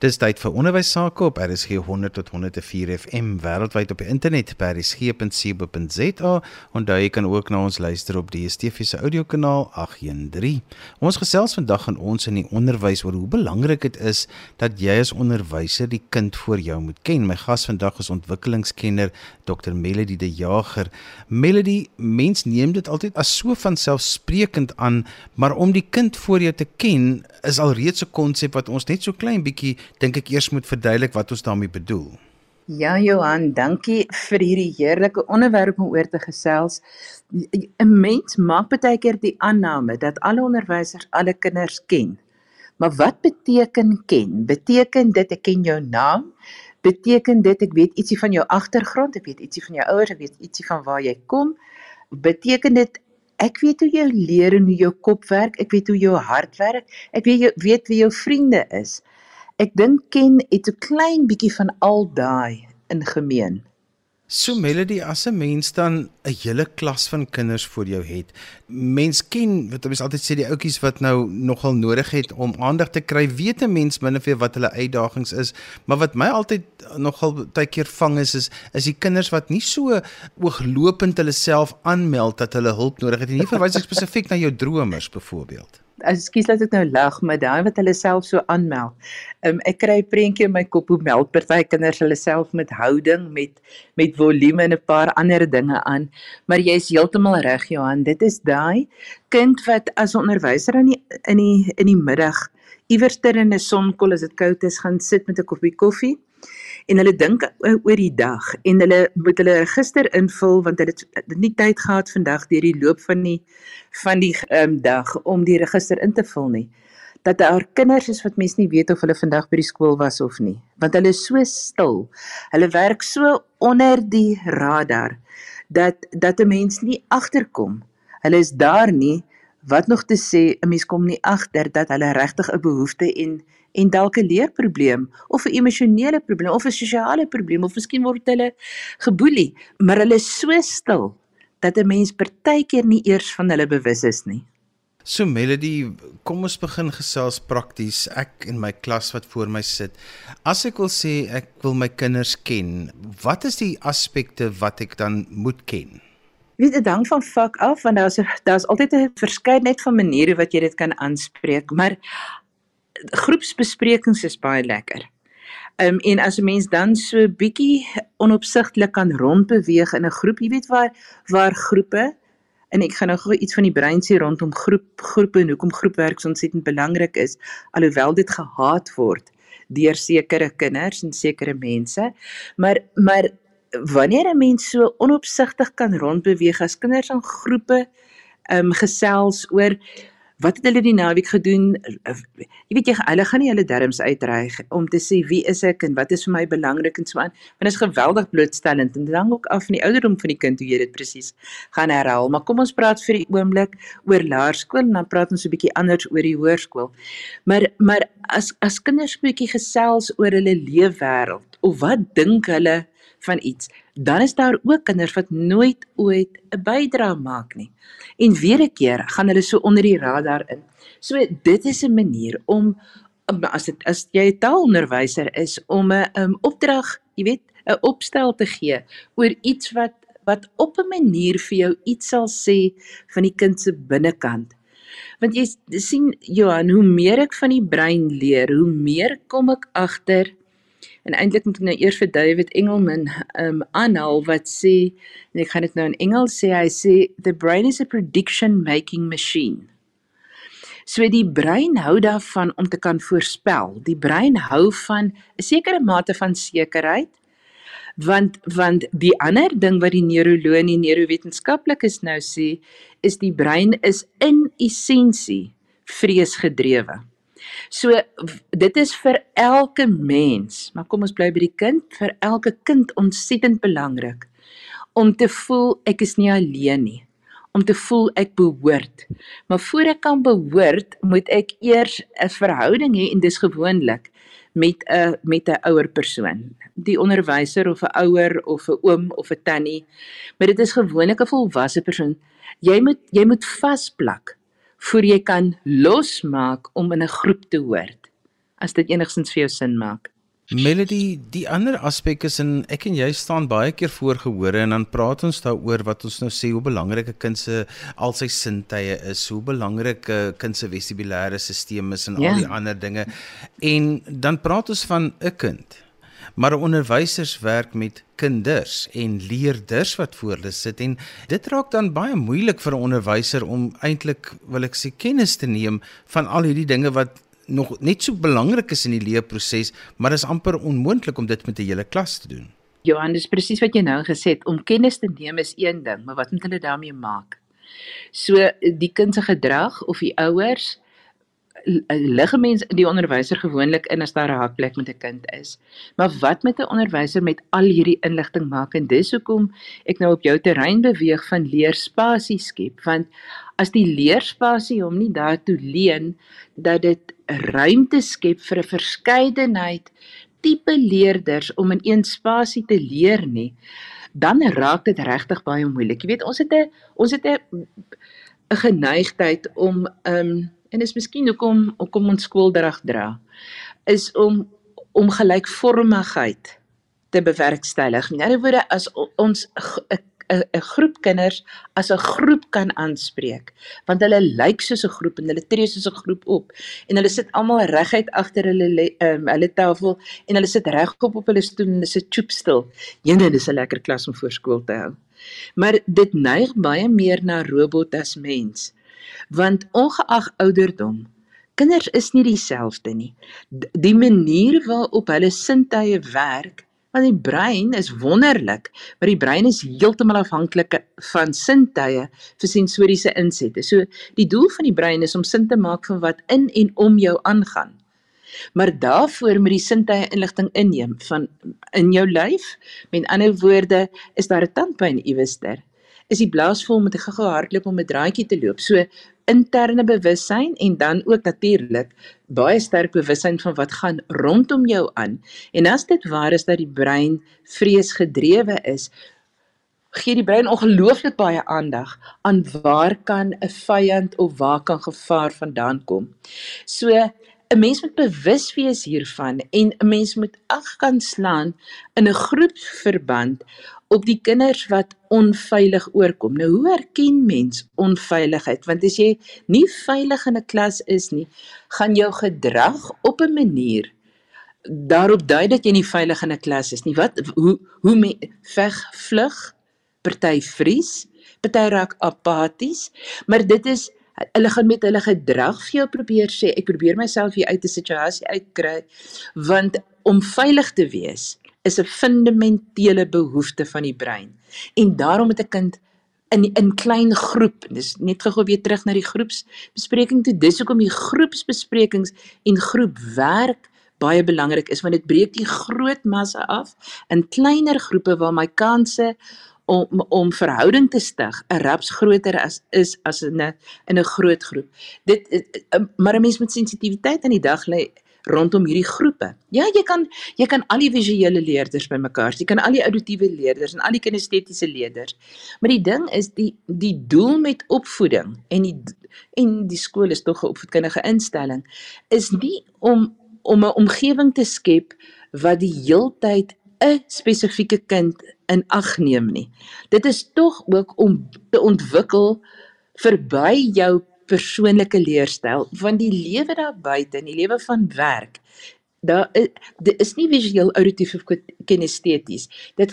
Dis tyd vir onderwys sake op RSG 100 tot 104 FM wêreldwyd op die internet by rsg.co.za en daar jy kan ook na ons luister op die DSTV se audiokanaal 813. Ons gesels vandag aan ons in die onderwys oor hoe belangrik dit is dat jy as onderwyser die kind voor jou moet ken. My gas vandag is ontwikkelingskenner Dr Melody De Jager. Melody, mens neem dit altyd as so van selfsprekend aan, maar om die kind voor jou te ken is alreeds 'n konsep wat ons net so klein bietjie dink ek eers moet verduidelik wat ons daarmee bedoel. Ja Johan, dankie vir hierdie heerlike onderwerp om oor te gesels. 'n Mens maak baie keer die aanname dat alle onderwysers alle kinders ken. Maar wat beteken ken? Beteken dit ek ken jou naam? Beteken dit ek weet ietsie van jou agtergrond, ek weet ietsie van jou ouers, ek weet ietsie van waar jy kom? Beteken dit ek weet hoe jy leer en hoe jou kop werk, ek weet hoe jou hart werk, ek weet jy weet wie jou vriende is ek dink ken het 'n klein bietjie van al daai in gemeen. So Melody as 'n mens dan 'n hele klas van kinders voor jou het. Mens ken wat ons altyd sê die ouetjies wat nou nogal nodig het om aandag te kry, weet 'n mens min of meer wat hulle uitdagings is, maar wat my altyd nogal baie keer vang is is is die kinders wat nie so ooglopend hulle self aanmeld dat hulle hulp nodig het nie. Nie verwys ek spesifiek na jou dromers byvoorbeeld ekskuus dat ek nou lag, maar daai wat hulle self so aanmeld. Um, ek kry 'n prentjie in my kop hoe meld party kinders hulle self met houding, met met volume en 'n paar ander dinge aan. Maar jy's heeltemal reg Johan, dit is daai kind wat as onderwyser in die in die in die middag iewers ter in 'n sonkol as dit koud is gaan sit met 'n koppie koffie en hulle dink oor die dag en hulle moet hulle register invul want hulle het nie tyd gehad vandag deur die loop van die van die um, dag om die register in te vul nie. Dat daar kinders is wat mens nie weet of hulle vandag by die skool was of nie want hulle is so stil. Hulle werk so onder die radar dat dat 'n mens nie agterkom hulle is daar nie. Wat nog te sê 'n mens kom nie agter dat hulle regtig 'n behoefte en en dalk 'n leerprobleem of 'n emosionele probleem of 'n sosiale probleem of miskien word hulle geboelie, maar hulle is so stil dat 'n mens partykeer nie eers van hulle bewus is nie. So Melody, kom ons begin gesels prakties. Ek en my klas wat voor my sit. As ek wil sê ek wil my kinders ken, wat is die aspekte wat ek dan moet ken? Weet dit hang van vak af want daar's daar's altyd 'n verskeidenheid van maniere wat jy dit kan aanspreek, maar groepsbesprekings is baie lekker. Ehm um, en as 'n mens dan so bietjie onopsigtelik kan rondbeweeg in 'n groep, jy weet waar waar groepe en ek gaan nou gou iets van die brein sê rondom groep groepe en hoekom groepwerk so ontsettend belangrik is alhoewel dit gehaat word deur sekere kinders en sekere mense. Maar maar wanneer 'n mens so onopsigtig kan rondbeweeg as kinders in groepe ehm um, gesels oor wat het hulle die naweek gedoen? Jy weet jy hulle gaan nie hulle derms uitreig om te sê wie is ek en wat is vir my belangrik en so aan. Want dit is geweldig blootstellend en hang ook af van die ouderdom van die kind hoe jy dit presies gaan herhaal. Maar kom ons praat vir die oomblik oor laerskool en dan praat ons 'n bietjie anders oor die hoërskool. Maar maar as as kinders 'n bietjie gesels oor hulle leefwêreld of wat dink hulle van iets, dan is daar ook kinders wat nooit ooit 'n bydrae maak nie. En weer 'n keer gaan hulle so onder die radar in. So dit is 'n manier om as dit as jy 'n taalonderwyser is om 'n um, opdrag, jy weet, 'n opstel te gee oor iets wat wat op 'n manier vir jou iets sal sê van die kind se binnekant. Want jy sien Johan, hoe meer ek van die brein leer, hoe meer kom ek agter En eintlik moet ek nou eers vir David Engelman um aanhaal wat sê en ek gaan dit nou in Engels sê hy sê the brain is a prediction making machine. So die brein hou daarvan om te kan voorspel. Die brein hou van 'n sekere mate van sekerheid want want die ander ding wat die neuroloog en die neurowetenskaplikes nou sê is die brein is in essensie vreesgedrewe. So dit is vir elke mens, maar kom ons bly by die kind, vir elke kind ontsettend belangrik om te voel ek is nie alleen nie om te voel ek behoort. Maar voor ek kan behoort, moet ek eers 'n verhouding hê en dis gewoonlik met 'n met 'n ouer persoon, die onderwyser of 'n ouer of 'n oom of 'n tannie. Maar dit is gewoonlik 'n volwasse persoon. Jy moet jy moet vasplak voor jy kan losmaak om in 'n groep te hoort. as dit enigstens vir jou sin maak. Melody, die ander aspek is in ek en jy staan baie keer voor gehore en dan praat ons daaroor wat ons nou sê hoe belangrik 'n kind se al sy sintuie is, hoe belangrik 'n kind se vestibulêre stelsel is en ja. al die ander dinge. En dan praat ons van 'n kind. Maar onderwysers werk met kinders en leerders wat voor hulle sit en dit raak dan baie moeilik vir 'n onderwyser om eintlik wil ek sê kennis te neem van al hierdie dinge wat nog net so belangrik is in die leerproses, maar dit is amper onmoontlik om dit met 'n hele klas te doen. Johan, dis presies wat jy nou gesê het, om kennis te neem is een ding, maar wat moet hulle daarmee maak? So die kind se gedrag of die ouers lig mense die onderwyser gewoonlik in as daar 'n hakplek met 'n kind is. Maar wat met 'n onderwyser met al hierdie inligting maak en dis hoekom ek nou op jou terrein beweeg van leerspasie skep want as die leerspasie hom nie daartoe leen dat dit ruimte skep vir 'n verskeidenheid tipe leerders om in een spasie te leer nie dan raak dit regtig baie moeilik. Jy weet ons het 'n ons het 'n 'n geneigtheid om ehm um, en is miskien hoekom hoekom ons skooldrag dra is om om gelykvormigheid te bewerkstellig. In ander woorde as ons 'n 'n groep kinders as 'n groep kan aanspreek want hulle lyk soos 'n groep en hulle tree soos 'n groep op en hulle sit almal reguit agter hulle um, hulle tafel en hulle sit regop op hulle stoel en hulle sit choop stil. Jene dis 'n lekker klas om voor skool te hou. Maar dit neig baie meer na robot as mens want ongeag ouderdom kinders is nie dieselfde nie. Die manier waarop hulle sintuie werk want die brein is wonderlik maar die brein is heeltemal afhanklik van sintuie vir sensoriese insette. So die doel van die brein is om sin te maak van wat in en om jou aangaan. Maar daarvoor moet die sintuie inligting inneem van in jou lyf. Met ander woorde is daar 'n tandpyn iewester is die blaas vol met 'n gou-gou hardloop om 'n draadjie te loop. So interne bewussyn en dan ook natuurlik baie sterk bewussyn van wat gaan rondom jou aan. En as dit waar is dat die brein vreesgedrewe is, gee die brein ongelooflik baie aandag aan waar kan 'n vyand of waar kan gevaar vandaan kom. So 'n mens moet bewus wees hiervan en 'n mens moet ag kan slaan in 'n groepsverband op die kinders wat onveilig oorkom. Nou hoe herken mens onveiligheid? Want as jy nie veilig in 'n klas is nie, gaan jou gedrag op 'n manier daarop dui dat jy nie veilig in 'n klas is nie. Wat hoe hoe me, veg vlug, party vries, party raak apaties, maar dit is hulle gaan met hulle gedrag vir jou probeer sê ek probeer myself hier uit 'n situasie uitkry want om veilig te wees is 'n fundamentele behoefte van die brein. En daarom moet 'n kind in in klein groep, dis net gou weer terug na die groepsbespreking toe. Dis hoekom die groepsbesprekings en groepwerk baie belangrik is want dit breek die groot massa af in kleiner groepe waar my kanse om om verhouding te stig 'n raps groter as is as in 'n in 'n groot groep. Dit maar 'n mens met sensitiwiteit aan die dag lê rondom hierdie groepe. Ja, jy kan jy kan al die visuele leerders bymekaar, jy kan al die auditiewe leerders en al die kinestetiese leerders. Maar die ding is die die doel met opvoeding en die en die skool is tog 'n opvoedkundige instelling is nie om om 'n omgewing te skep wat die heeltyd 'n spesifieke kind in ag neem nie. Dit is tog ook om te ontwikkel verby jou persoonlike leerstyl want die lewe daar buite en die lewe van werk daar dit is nie visueel auditief of kinesteties. Dit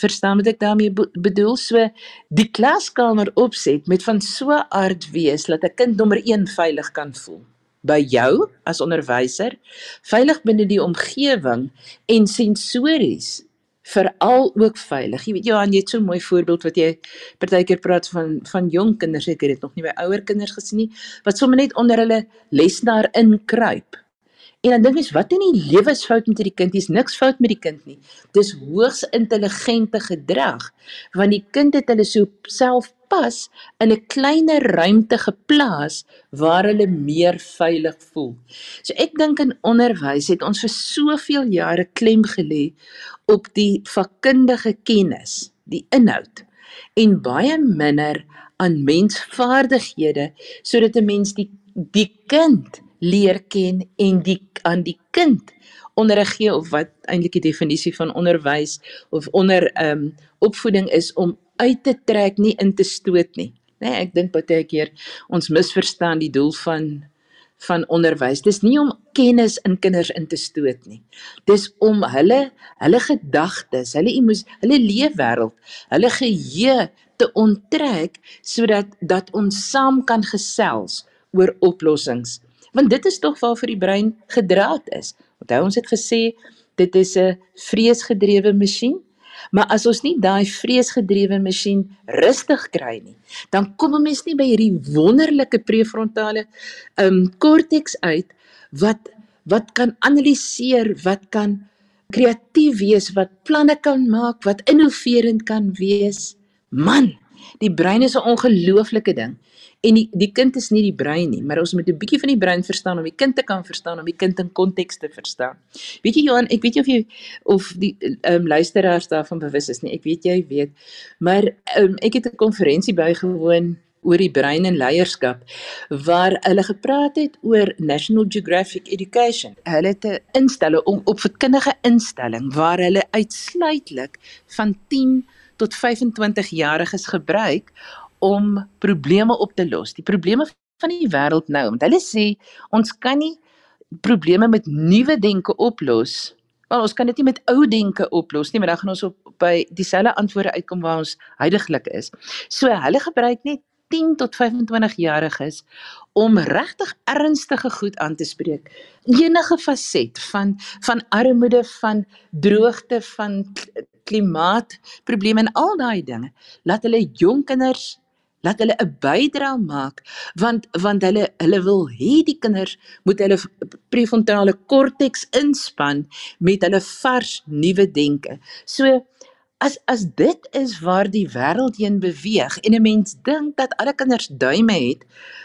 verstaan wat ek daarmee bedoel? So die klaskamer opset met van so aard wees dat 'n kind nommer 1 veilig kan voel. By jou as onderwyser veilig binne die omgewing en sensories veral ook veilig. Jy weet Johan, jy het so 'n mooi voorbeeld wat jy partykeer praat van van jong kinders, ek het dit nog nie by ouer kinders gesien nie, wat sommer net onder hulle lesenaar inkruip. En dan dink mens, wat in die lewe is fout met hierdie kind? Hier's niks fout met die kind nie. Dis hoogs intelligente gedrag, want die kind het hulle so self pas in 'n kleiner ruimte geplaas waar hulle meer veilig voel. So ek dink in onderwys het ons vir soveel jare klem gelê op die vakkundige kennis, die inhoud en baie minder aan mensvaardighede sodat 'n mens die die kind leer ken en die aan die kind onderrig gee of wat eintlik die definisie van onderwys of onder ehm um, opvoeding is om uit te trek nie in te stoot nie. Nee, ek dink baie keer ons misverstaan die doel van van onderwys. Dis nie om kennis in kinders in te stoot nie. Dis om hulle hulle gedagtes, hulle emosie, hulle leefwêreld, hulle geheue te onttrek sodat dat ons saam kan gesels oor oplossings. Want dit is tog waarvoor die brein gedraad is. Onthou ons het gesê dit is 'n vreesgedrewe masjien. Maar as ons nie daai vreesgedrewe masjien rustig kry nie, dan kom 'n mens nie by hierdie wonderlike prefrontale um korteks uit wat wat kan analiseer, wat kan kreatief wees, wat planne kan maak, wat innoverend kan wees. Man, die brein is 'n ongelooflike ding. En die die kind is nie die brein nie, maar ons moet 'n bietjie van die brein verstaan om die kind te kan verstaan, om die kind in konteks te verstaan. Weet jy Johan, ek weet nie of jy of die ehm um, luisteraars daarvan bewus is nie. Ek weet jy weet. Maar ehm um, ek het 'n konferensie bygewoon oor die brein en leierskap waar hulle gepraat het oor National Geographic Education. Hulle het 'n instelling om opvoedkundige instelling waar hulle uitsluitlik van 10 tot 25 jariges gebruik om probleme op te los. Die probleme van die wêreld nou, want hulle sê ons kan nie probleme met nuwe denke oplos. Want ons kan dit nie met ou denke oplos nie, maar dan gaan ons op by dieselfde antwoorde uitkom waar ons heidaglik is. So hulle gebruik net 10 tot 25 jariges om regtig ernstige goed aan te spreek. Enige faset van van armoede, van droogte, van klimaatprobleme en al daai dinge. Laat hulle jong kinders laat hulle 'n bydrae maak want want hulle hulle wil hê die kinders moet hulle prefrontale korteks inspann met hulle vars nuwe denke. So as as dit is waar die wêreld heen beweeg en 'n mens dink dat alle kinders duime het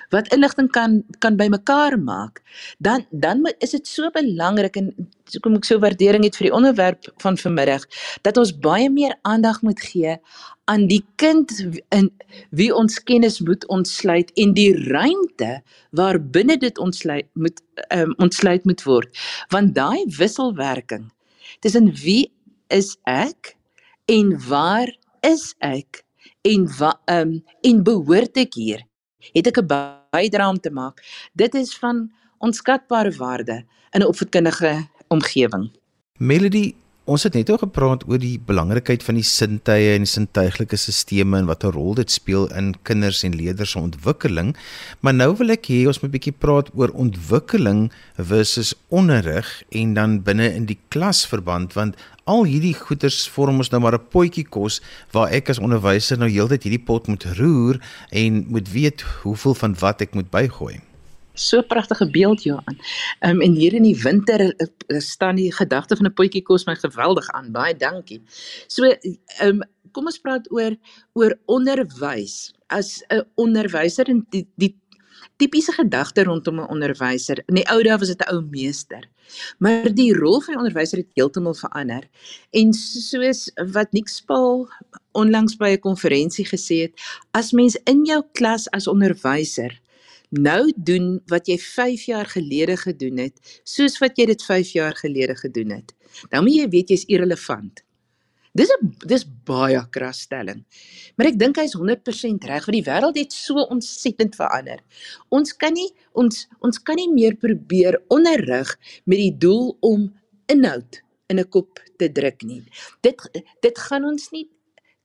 wat inligting kan kan bymekaar maak, dan dan is dit so belangrik en so kom ek so waardering het vir die onderwerp van vanmiddag dat ons baie meer aandag moet gee aan die kind in wie ons kennis moet ontsluit en die ruimte waar binne dit ontsluit moet um, ontsluit moet word. Want daai wisselwerking tussen wie is ek en waar is ek? En wat um, en behoort ek hier? Het ek 'n bydrae om te maak? Dit is van onskatbare waarde in 'n opvoedkundige omgewing. Melody Ons het net oor gepraat oor die belangrikheid van die sintuie en sintuiglike stelsels en wat 'n rol dit speel in kinders en leerders se ontwikkeling. Maar nou wil ek hê ons moet 'n bietjie praat oor ontwikkeling versus onderrig en dan binne in die klasverband want al hierdie goeters vorm ons nou maar 'n potjie kos waar ek as onderwyser nou heeltyd hierdie pot moet roer en moet weet hoeveel van wat ek moet bygooi. So pragtige beeld Johan. Ehm um, en hier in die winter uh, staan die gedagte van 'n potjie kos my geweldig aan. Baie dankie. So ehm um, kom ons praat oor oor onderwys. As 'n onderwyser en die die tipiese gedagte rondom 'n onderwyser. In die ou dae was dit 'n ou meester. Maar die rol van die onderwyser het heeltemal verander. En soos wat Nick Spaal onlangs by 'n konferensie gesê het, as mens in jou klas as onderwyser nou doen wat jy 5 jaar gelede gedoen het, soos wat jy dit 5 jaar gelede gedoen het. Dan moet jy weet jy's irrelevant. Dis 'n dis baie krasstelling. Maar ek dink hy's 100% reg want die wêreld het so ontsettend verander. Ons kan nie ons ons kan nie meer probeer onderrig met die doel om inhoud in 'n kop te druk nie. Dit dit gaan ons nie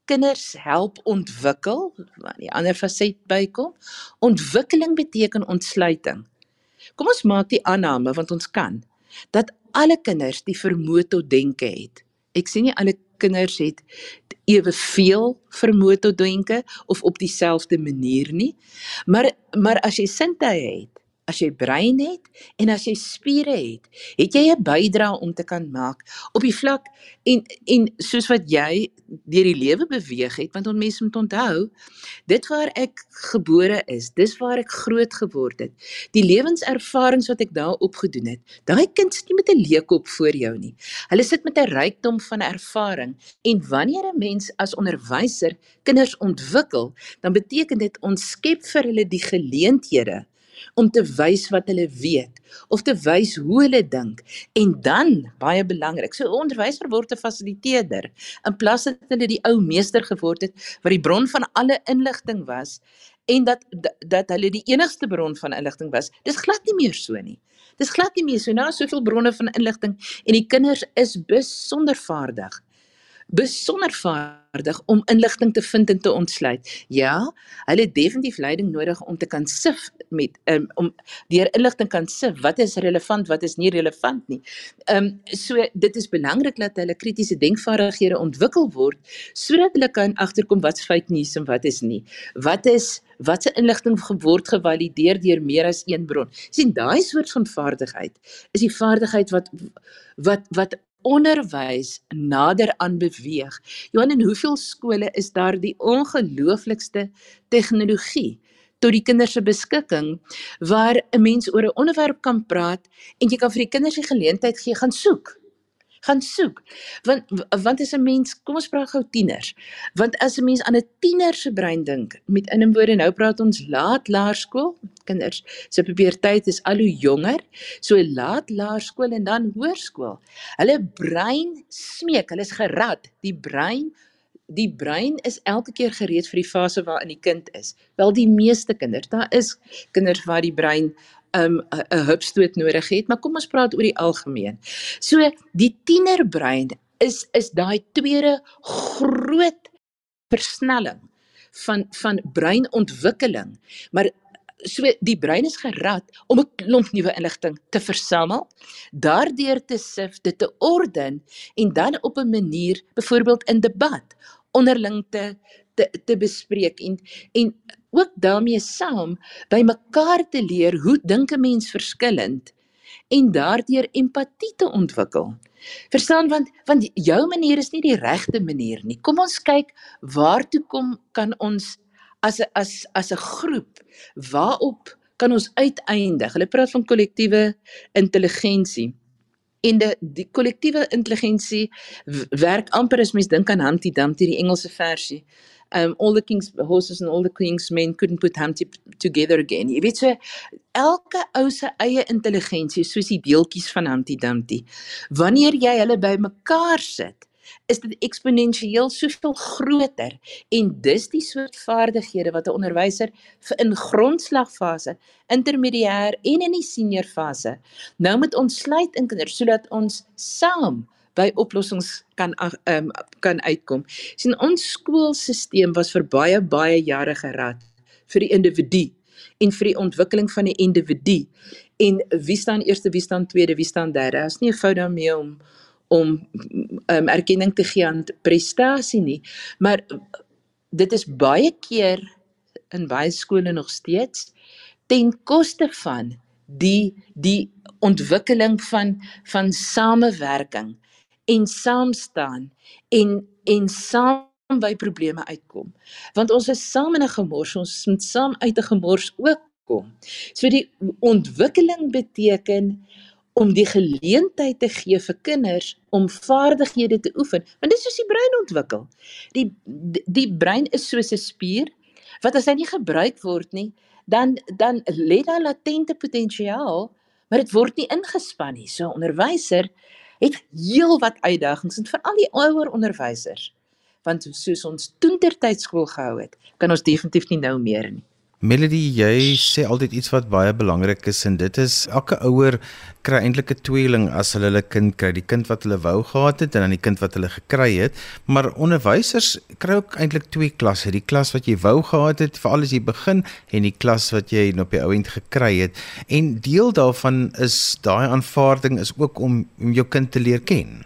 kinders help ontwikkel, waar die ander faset bykom. Ontwikkeling beteken ontsluiting. Kom ons maak die aanname want ons kan dat alle kinders die vermoë tot denke het. Ek sê nie alle kinders het eweveel vermoë tot denke of op dieselfde manier nie. Maar maar as jy sintuie het, as jy brein het en as jy spiere het, het jy 'n bydrae om te kan maak op die vlak en en soos wat jy deur die lewe beweeg het want ons mense moet onthou dit waar ek gebore is, dis waar ek groot geword het. Die lewenservarings wat ek daar opgedoen het. Daai kind sit nie met 'n leekop voor jou nie. Hulle sit met 'n rykdom van ervaring en wanneer 'n mens as onderwyser kinders ontwikkel, dan beteken dit ons skep vir hulle die geleenthede om te wys wat hulle weet of te wys hoe hulle dink. En dan baie belangrik so 'n onderwyser word 'n fasiliteerder. In plaas dat hulle die ou meester geword het wat die bron van alle inligting was en dat dat hulle die enigste bron van inligting was. Dis glad nie meer so nie. Dis glad nie meer so. Nou soveel bronne van inligting en die kinders is besonder vaardig besonder vaardig om inligting te vind en te ontsluit. Ja, hulle het definitief leiding nodig om te kan sif met um, om deur inligting kan sif wat is relevant, wat is nie relevant nie. Ehm um, so dit is belangrik dat hulle kritiese denkvaardighede ontwikkel word sodat hulle kan agterkom wat's fake nuus en wat is nie. Wat is wat se inligting word gevalideer deur meer as een bron. sien daai soort van vaardigheid is die vaardigheid wat wat wat onderwys nader aan beweeg. Johan, in hoeveel skole is daar die ongelooflikste tegnologie tot die kinders se beskikking waar 'n mens oor 'n onderwerp kan praat en jy kan vir die kinders die geleentheid gee gaan soek gaan soek. Want want as 'n mens, kom ons praat gou tieners. Want as 'n mens aan 'n tiener se brein dink, met in 'n woorde nou praat ons laat laerskool, kinders se puberteit is al hoe jonger, so laat laerskool en dan hoërskool. Hulle brein smeek, hulle is gerad. Die brein Die brein is elke keer gereed vir die fase waarin die kind is. Wel die meeste kinders, daar is kinders waar die brein um 'n hupstoot nodig het, maar kom ons praat oor die algemeen. So die tienerbrein is is daai tweede groot versnelling van van breinontwikkeling. Maar so die brein is gerad om 'n klomp nuwe inligting te versamel, daardeur te sif, dit te orden en dan op 'n manier byvoorbeeld in debat onderling te te te bespreek en en ook daarmee saam by mekaar te leer hoe dink 'n mens verskillend en daardeur empatie te ontwikkel. Verstaan want want jou manier is nie die regte manier nie. Kom ons kyk waartoe kom kan ons as 'n as as 'n groep waarop kan ons uiteindig. Hulle praat van kollektiewe intelligensie. En die die kollektiewe intelligensie werk amper as mens dink aan Humpty Dumpty die Engelse versie um all the king's horses and all the queen's men couldn't put Humpty together again. Jy weet so elke ou se eie intelligensie soos die deeltjies van Humpty Dumpty. Wanneer jy hulle bymekaar sit, is dit eksponensieel soveel groter en dis die soort vaardighede wat 'n onderwyser vir in grondslagfase, intermediêr en in die seniorfase nou moet ontsluit in kinders sodat ons saam by oplossings kan um, kan uitkom. sien ons skoolstelsel was vir baie baie jare gerad vir die individu en vir die ontwikkeling van die individu. En wie staan eerste, wie staan tweede, wie staan derde? Daar's nie 'n fout daarmee om om um, erkenning te gee aan prestasie nie, maar dit is baie keer in baie skole nog steeds ten koste van die die ontwikkeling van van samewerking en saam staan en en saam by probleme uitkom. Want ons is saam in 'n gemors, ons moet saam uit 'n gemors ook kom. So die ontwikkeling beteken om die geleentheid te gee vir kinders om vaardighede te oefen. Want dit is soos die brein ontwikkel. Die die, die brein is soos 'n spier wat as hy nie gebruik word nie, dan dan lê daar latente potensiaal, maar dit word nie ingespan nie. So onderwyser het heelwat uitdagings en veral die ouer onderwysers. Want soos ons toentertyd skool gehou het, kan ons definitief nie nou meer nie. Melody, jy sê altyd iets wat baie belangrik is en dit is elke ouer kry eintlik 'n tweeling as hulle hulle kind kry, die kind wat hulle wou gehad het en dan die kind wat hulle gekry het. Maar onderwysers kry ook eintlik twee klasse, die klas wat jy wou gehad het veral as jy begin en die klas wat jy op die ou end gekry het. En deel daarvan is daai aanvaarding is ook om om jou kind te leer ken.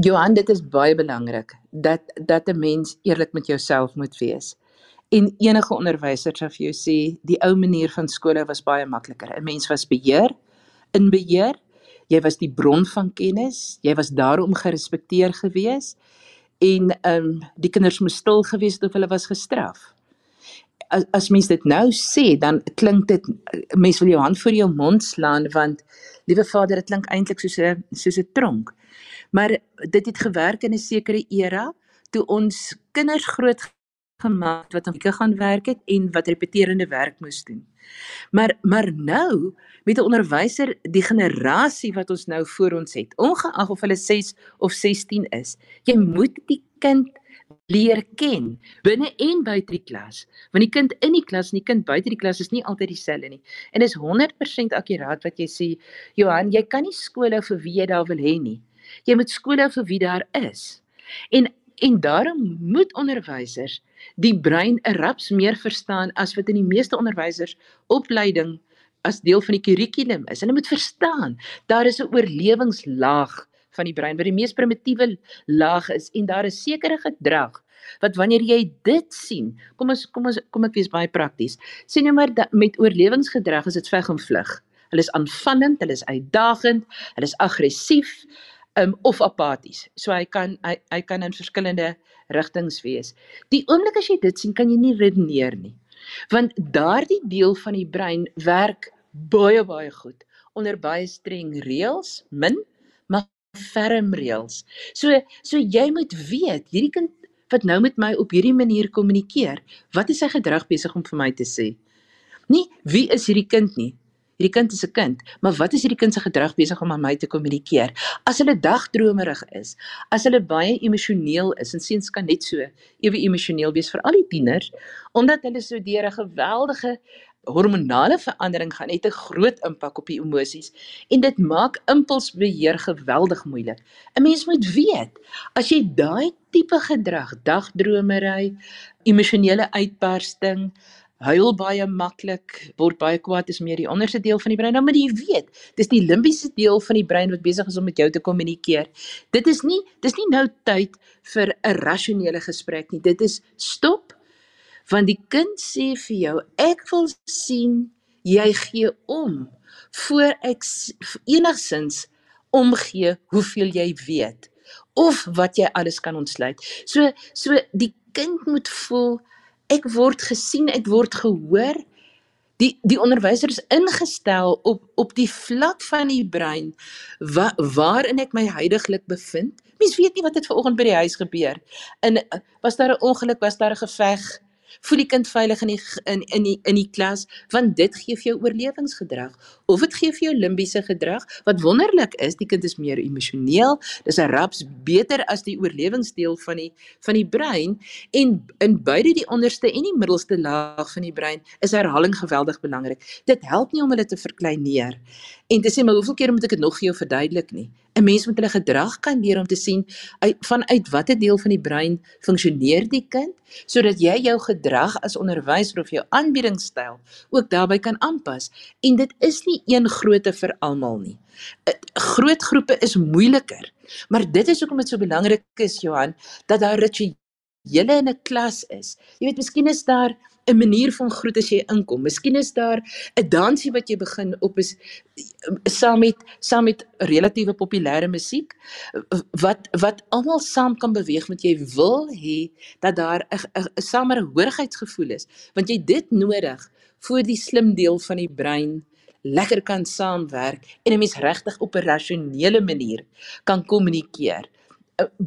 Johan, dit is baie belangrik dat dat 'n mens eerlik met jouself moet wees. En enige onderwyser sou vir jou sê die ou manier van skole was baie makliker. 'n Mens was beheer, in beheer. Jy was die bron van kennis. Jy was daarom gerespekteer gewees en ehm um, die kinders moes stil gewees het of hulle was gestraf. As as mens dit nou sê, dan klink dit mens wil jou hand voor jou mond slaan want liewe Vader, dit klink eintlik soos 'n soos 'n tronk. Maar dit het gewerk in 'n sekere era toe ons kinders groot gemaak wat aan weke gaan werk het en wat repeterende werk moes doen. Maar maar nou met 'n onderwyser die generasie wat ons nou voor ons het, ongeag of hulle 6 of 16 is, jy moet die kind leer ken binne en buite die klas. Want die kind in die klas en die kind buite die klas is nie altyd dieselfde nie. En dis 100% akkuraat wat jy sê, Johan, jy kan nie skool hou vir wie jy daar wil hê nie. Jy moet skool hou vir wie daar is. En en daarom moet onderwysers die brein 'n raps meer verstaan as wat in die meeste onderwysers opleiding as deel van die kurrikulum is. Hulle moet verstaan daar is 'n oorlewingslaag van die brein wat die mees primitiewe laag is en daar is sekere gedrag wat wanneer jy dit sien, kom ons kom ons kom ek wees baie prakties. Sien nou maar dat, met oorlewingsgedrag is dit veg en vlug. Hulle is aanvallend, hulle is uitdagend, hulle is aggressief um, of apaties. So hy kan hy, hy kan in verskillende rigtings wees. Die oomblik as jy dit sien, kan jy nie redeneer nie. Want daardie deel van die brein werk baie baie goed onder baie streng reëls, min maar ferm reëls. So so jy moet weet, hierdie kind wat nou met my op hierdie manier kommunikeer, wat is sy gedrag besig om vir my te sê? Nie wie is hierdie kind nie, hierdie kind is 'n kind, maar wat is hierdie kind se gedrag besig om aan my te kommunikeer? As hulle dagdromerig is, as hulle baie emosioneel is en seuns kan net so ewe emosioneel wees vir al die tieners, omdat hulle so deur 'n geweldige hormonale verandering gaan het 'n groot impak op die emosies en dit maak impulsbeheer geweldig moeilik. 'n Mens moet weet, as jy daai tipe gedrag, dagdromery, emosionele uitbarsting, huil baie maklik, word baie kwaad is meer die onderste deel van die brein. Nou moet jy weet, dis die limbiese deel van die brein wat besig is om met jou te kommunikeer. Dit is nie dis nie nou tyd vir 'n rasionele gesprek nie. Dit is stop. Want die kind sê vir jou, ek wil sien jy gee om voor ek enigsins omgee hoeveel jy weet of wat jy alles kan ontsluit. So so die kind moet voel ek word gesien, ek word gehoor. Die die onderwyser is ingestel op op die vlak van die brein wa, waarin ek my heidaglik bevind. Mens weet nie wat het ver oggend by die huis gebeur. In was daar 'n ongeluk, was daar 'n geveg? Voel die kind veilig in die in in die in die klas want dit gee vir jou oorlewingsgedrag. Of dit gee vir jou limbiese gedrag wat wonderlik is die kind is meer emosioneel dis 'n raps beter as die oorlewingsdeel van die van die brein en in beide die onderste en die middelste laag van die brein is herhaling geweldig belangrik dit help nie om hulle te verkleineer en te sê maar hoeveel keer moet ek dit nog vir jou verduidelik nie 'n mens moet hulle gedrag kan leer om te sien uit vanuit watter deel van die brein funksioneer die kind sodat jy jou gedrag as onderwyser of jou aanbiedingstyl ook daarbey kan aanpas en dit is nie een grootte vir almal nie. Groot groepe is moeiliker, maar dit is hoekom dit so belangrik is Johan dat daar rituele in 'n klas is. Jy weet miskien is daar 'n manier van groet as jy inkom. Miskien is daar 'n dansie wat jy begin op is saam met saam met relatiewe populêre musiek wat wat almal saam kan beweeg met jy wil hê dat daar 'n samerhorigheidsgevoel is, want jy dit nodig vir die slim deel van die brein lekker kan saamwerk en 'n mens regtig op 'n rasionele manier kan kommunikeer.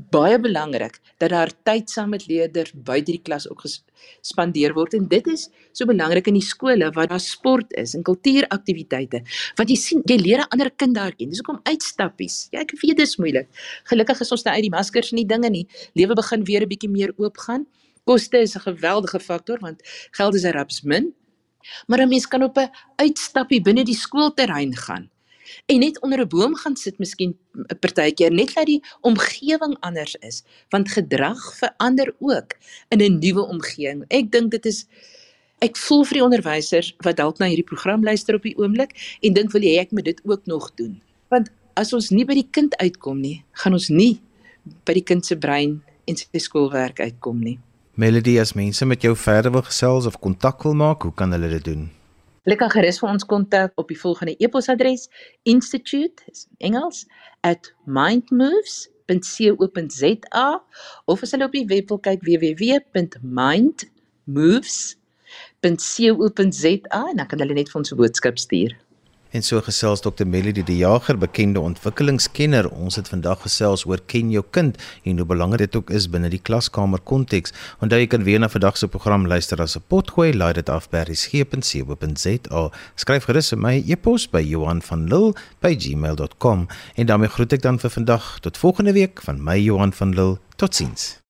Baie belangrik dat daar tyd saam met leerders buite die klas ook gespandeer word en dit is so belangrik in die skole waar daar sport is en kultuuraktiwiteite want jy sien jy leer 'n ander kind daar ken dis hoekom uitstappies ja ek weet dit is moeilik. Gelukkig is ons nou uit die maskers en die dinge nie. Lewe begin weer 'n bietjie meer oop gaan koste is 'n geweldige faktor want geld is 'n raps min. Maar 'n mens kan op 'n uitstappie binne die skoolterrein gaan en net onder 'n boom gaan sit miskien 'n partykeer net dat die omgewing anders is want gedrag verander ook in 'n nuwe omgewing. Ek dink dit is ek voel vir die onderwysers wat dalk na hierdie program luister op die oomblik en dink wil jy ek moet dit ook nog doen? Want as ons nie by die kind uitkom nie gaan ons nie by die kind se brein en sy skoolwerk uitkom nie. Melody as mense met jou verder wil gesels of kontak wil maak hoe kan hulle dit doen Hulle kan gerus vir ons kontak op die volgende e-posadres: institute is Engels @mindmoves.co.za of as hulle op die webwerf kyk www.mindmoves.co.za en dan kan hulle net vir ons 'n boodskap stuur. En so gesels Dr Melody die Jager, bekende ontwikkelingskenner. Ons het vandag gesels oor ken jou kind en hoe belangrik dit ook is binne die klaskamer konteks. Onthou jy kan weer na vandag se program luister as 'n potgooi, laai dit af by resgep.co.za. Skryf gerus vir my e-pos by Johan van Lille by gmail.com en daarmee groet ek dan vir vandag tot volgende week van my Johan van Lille. Totsiens.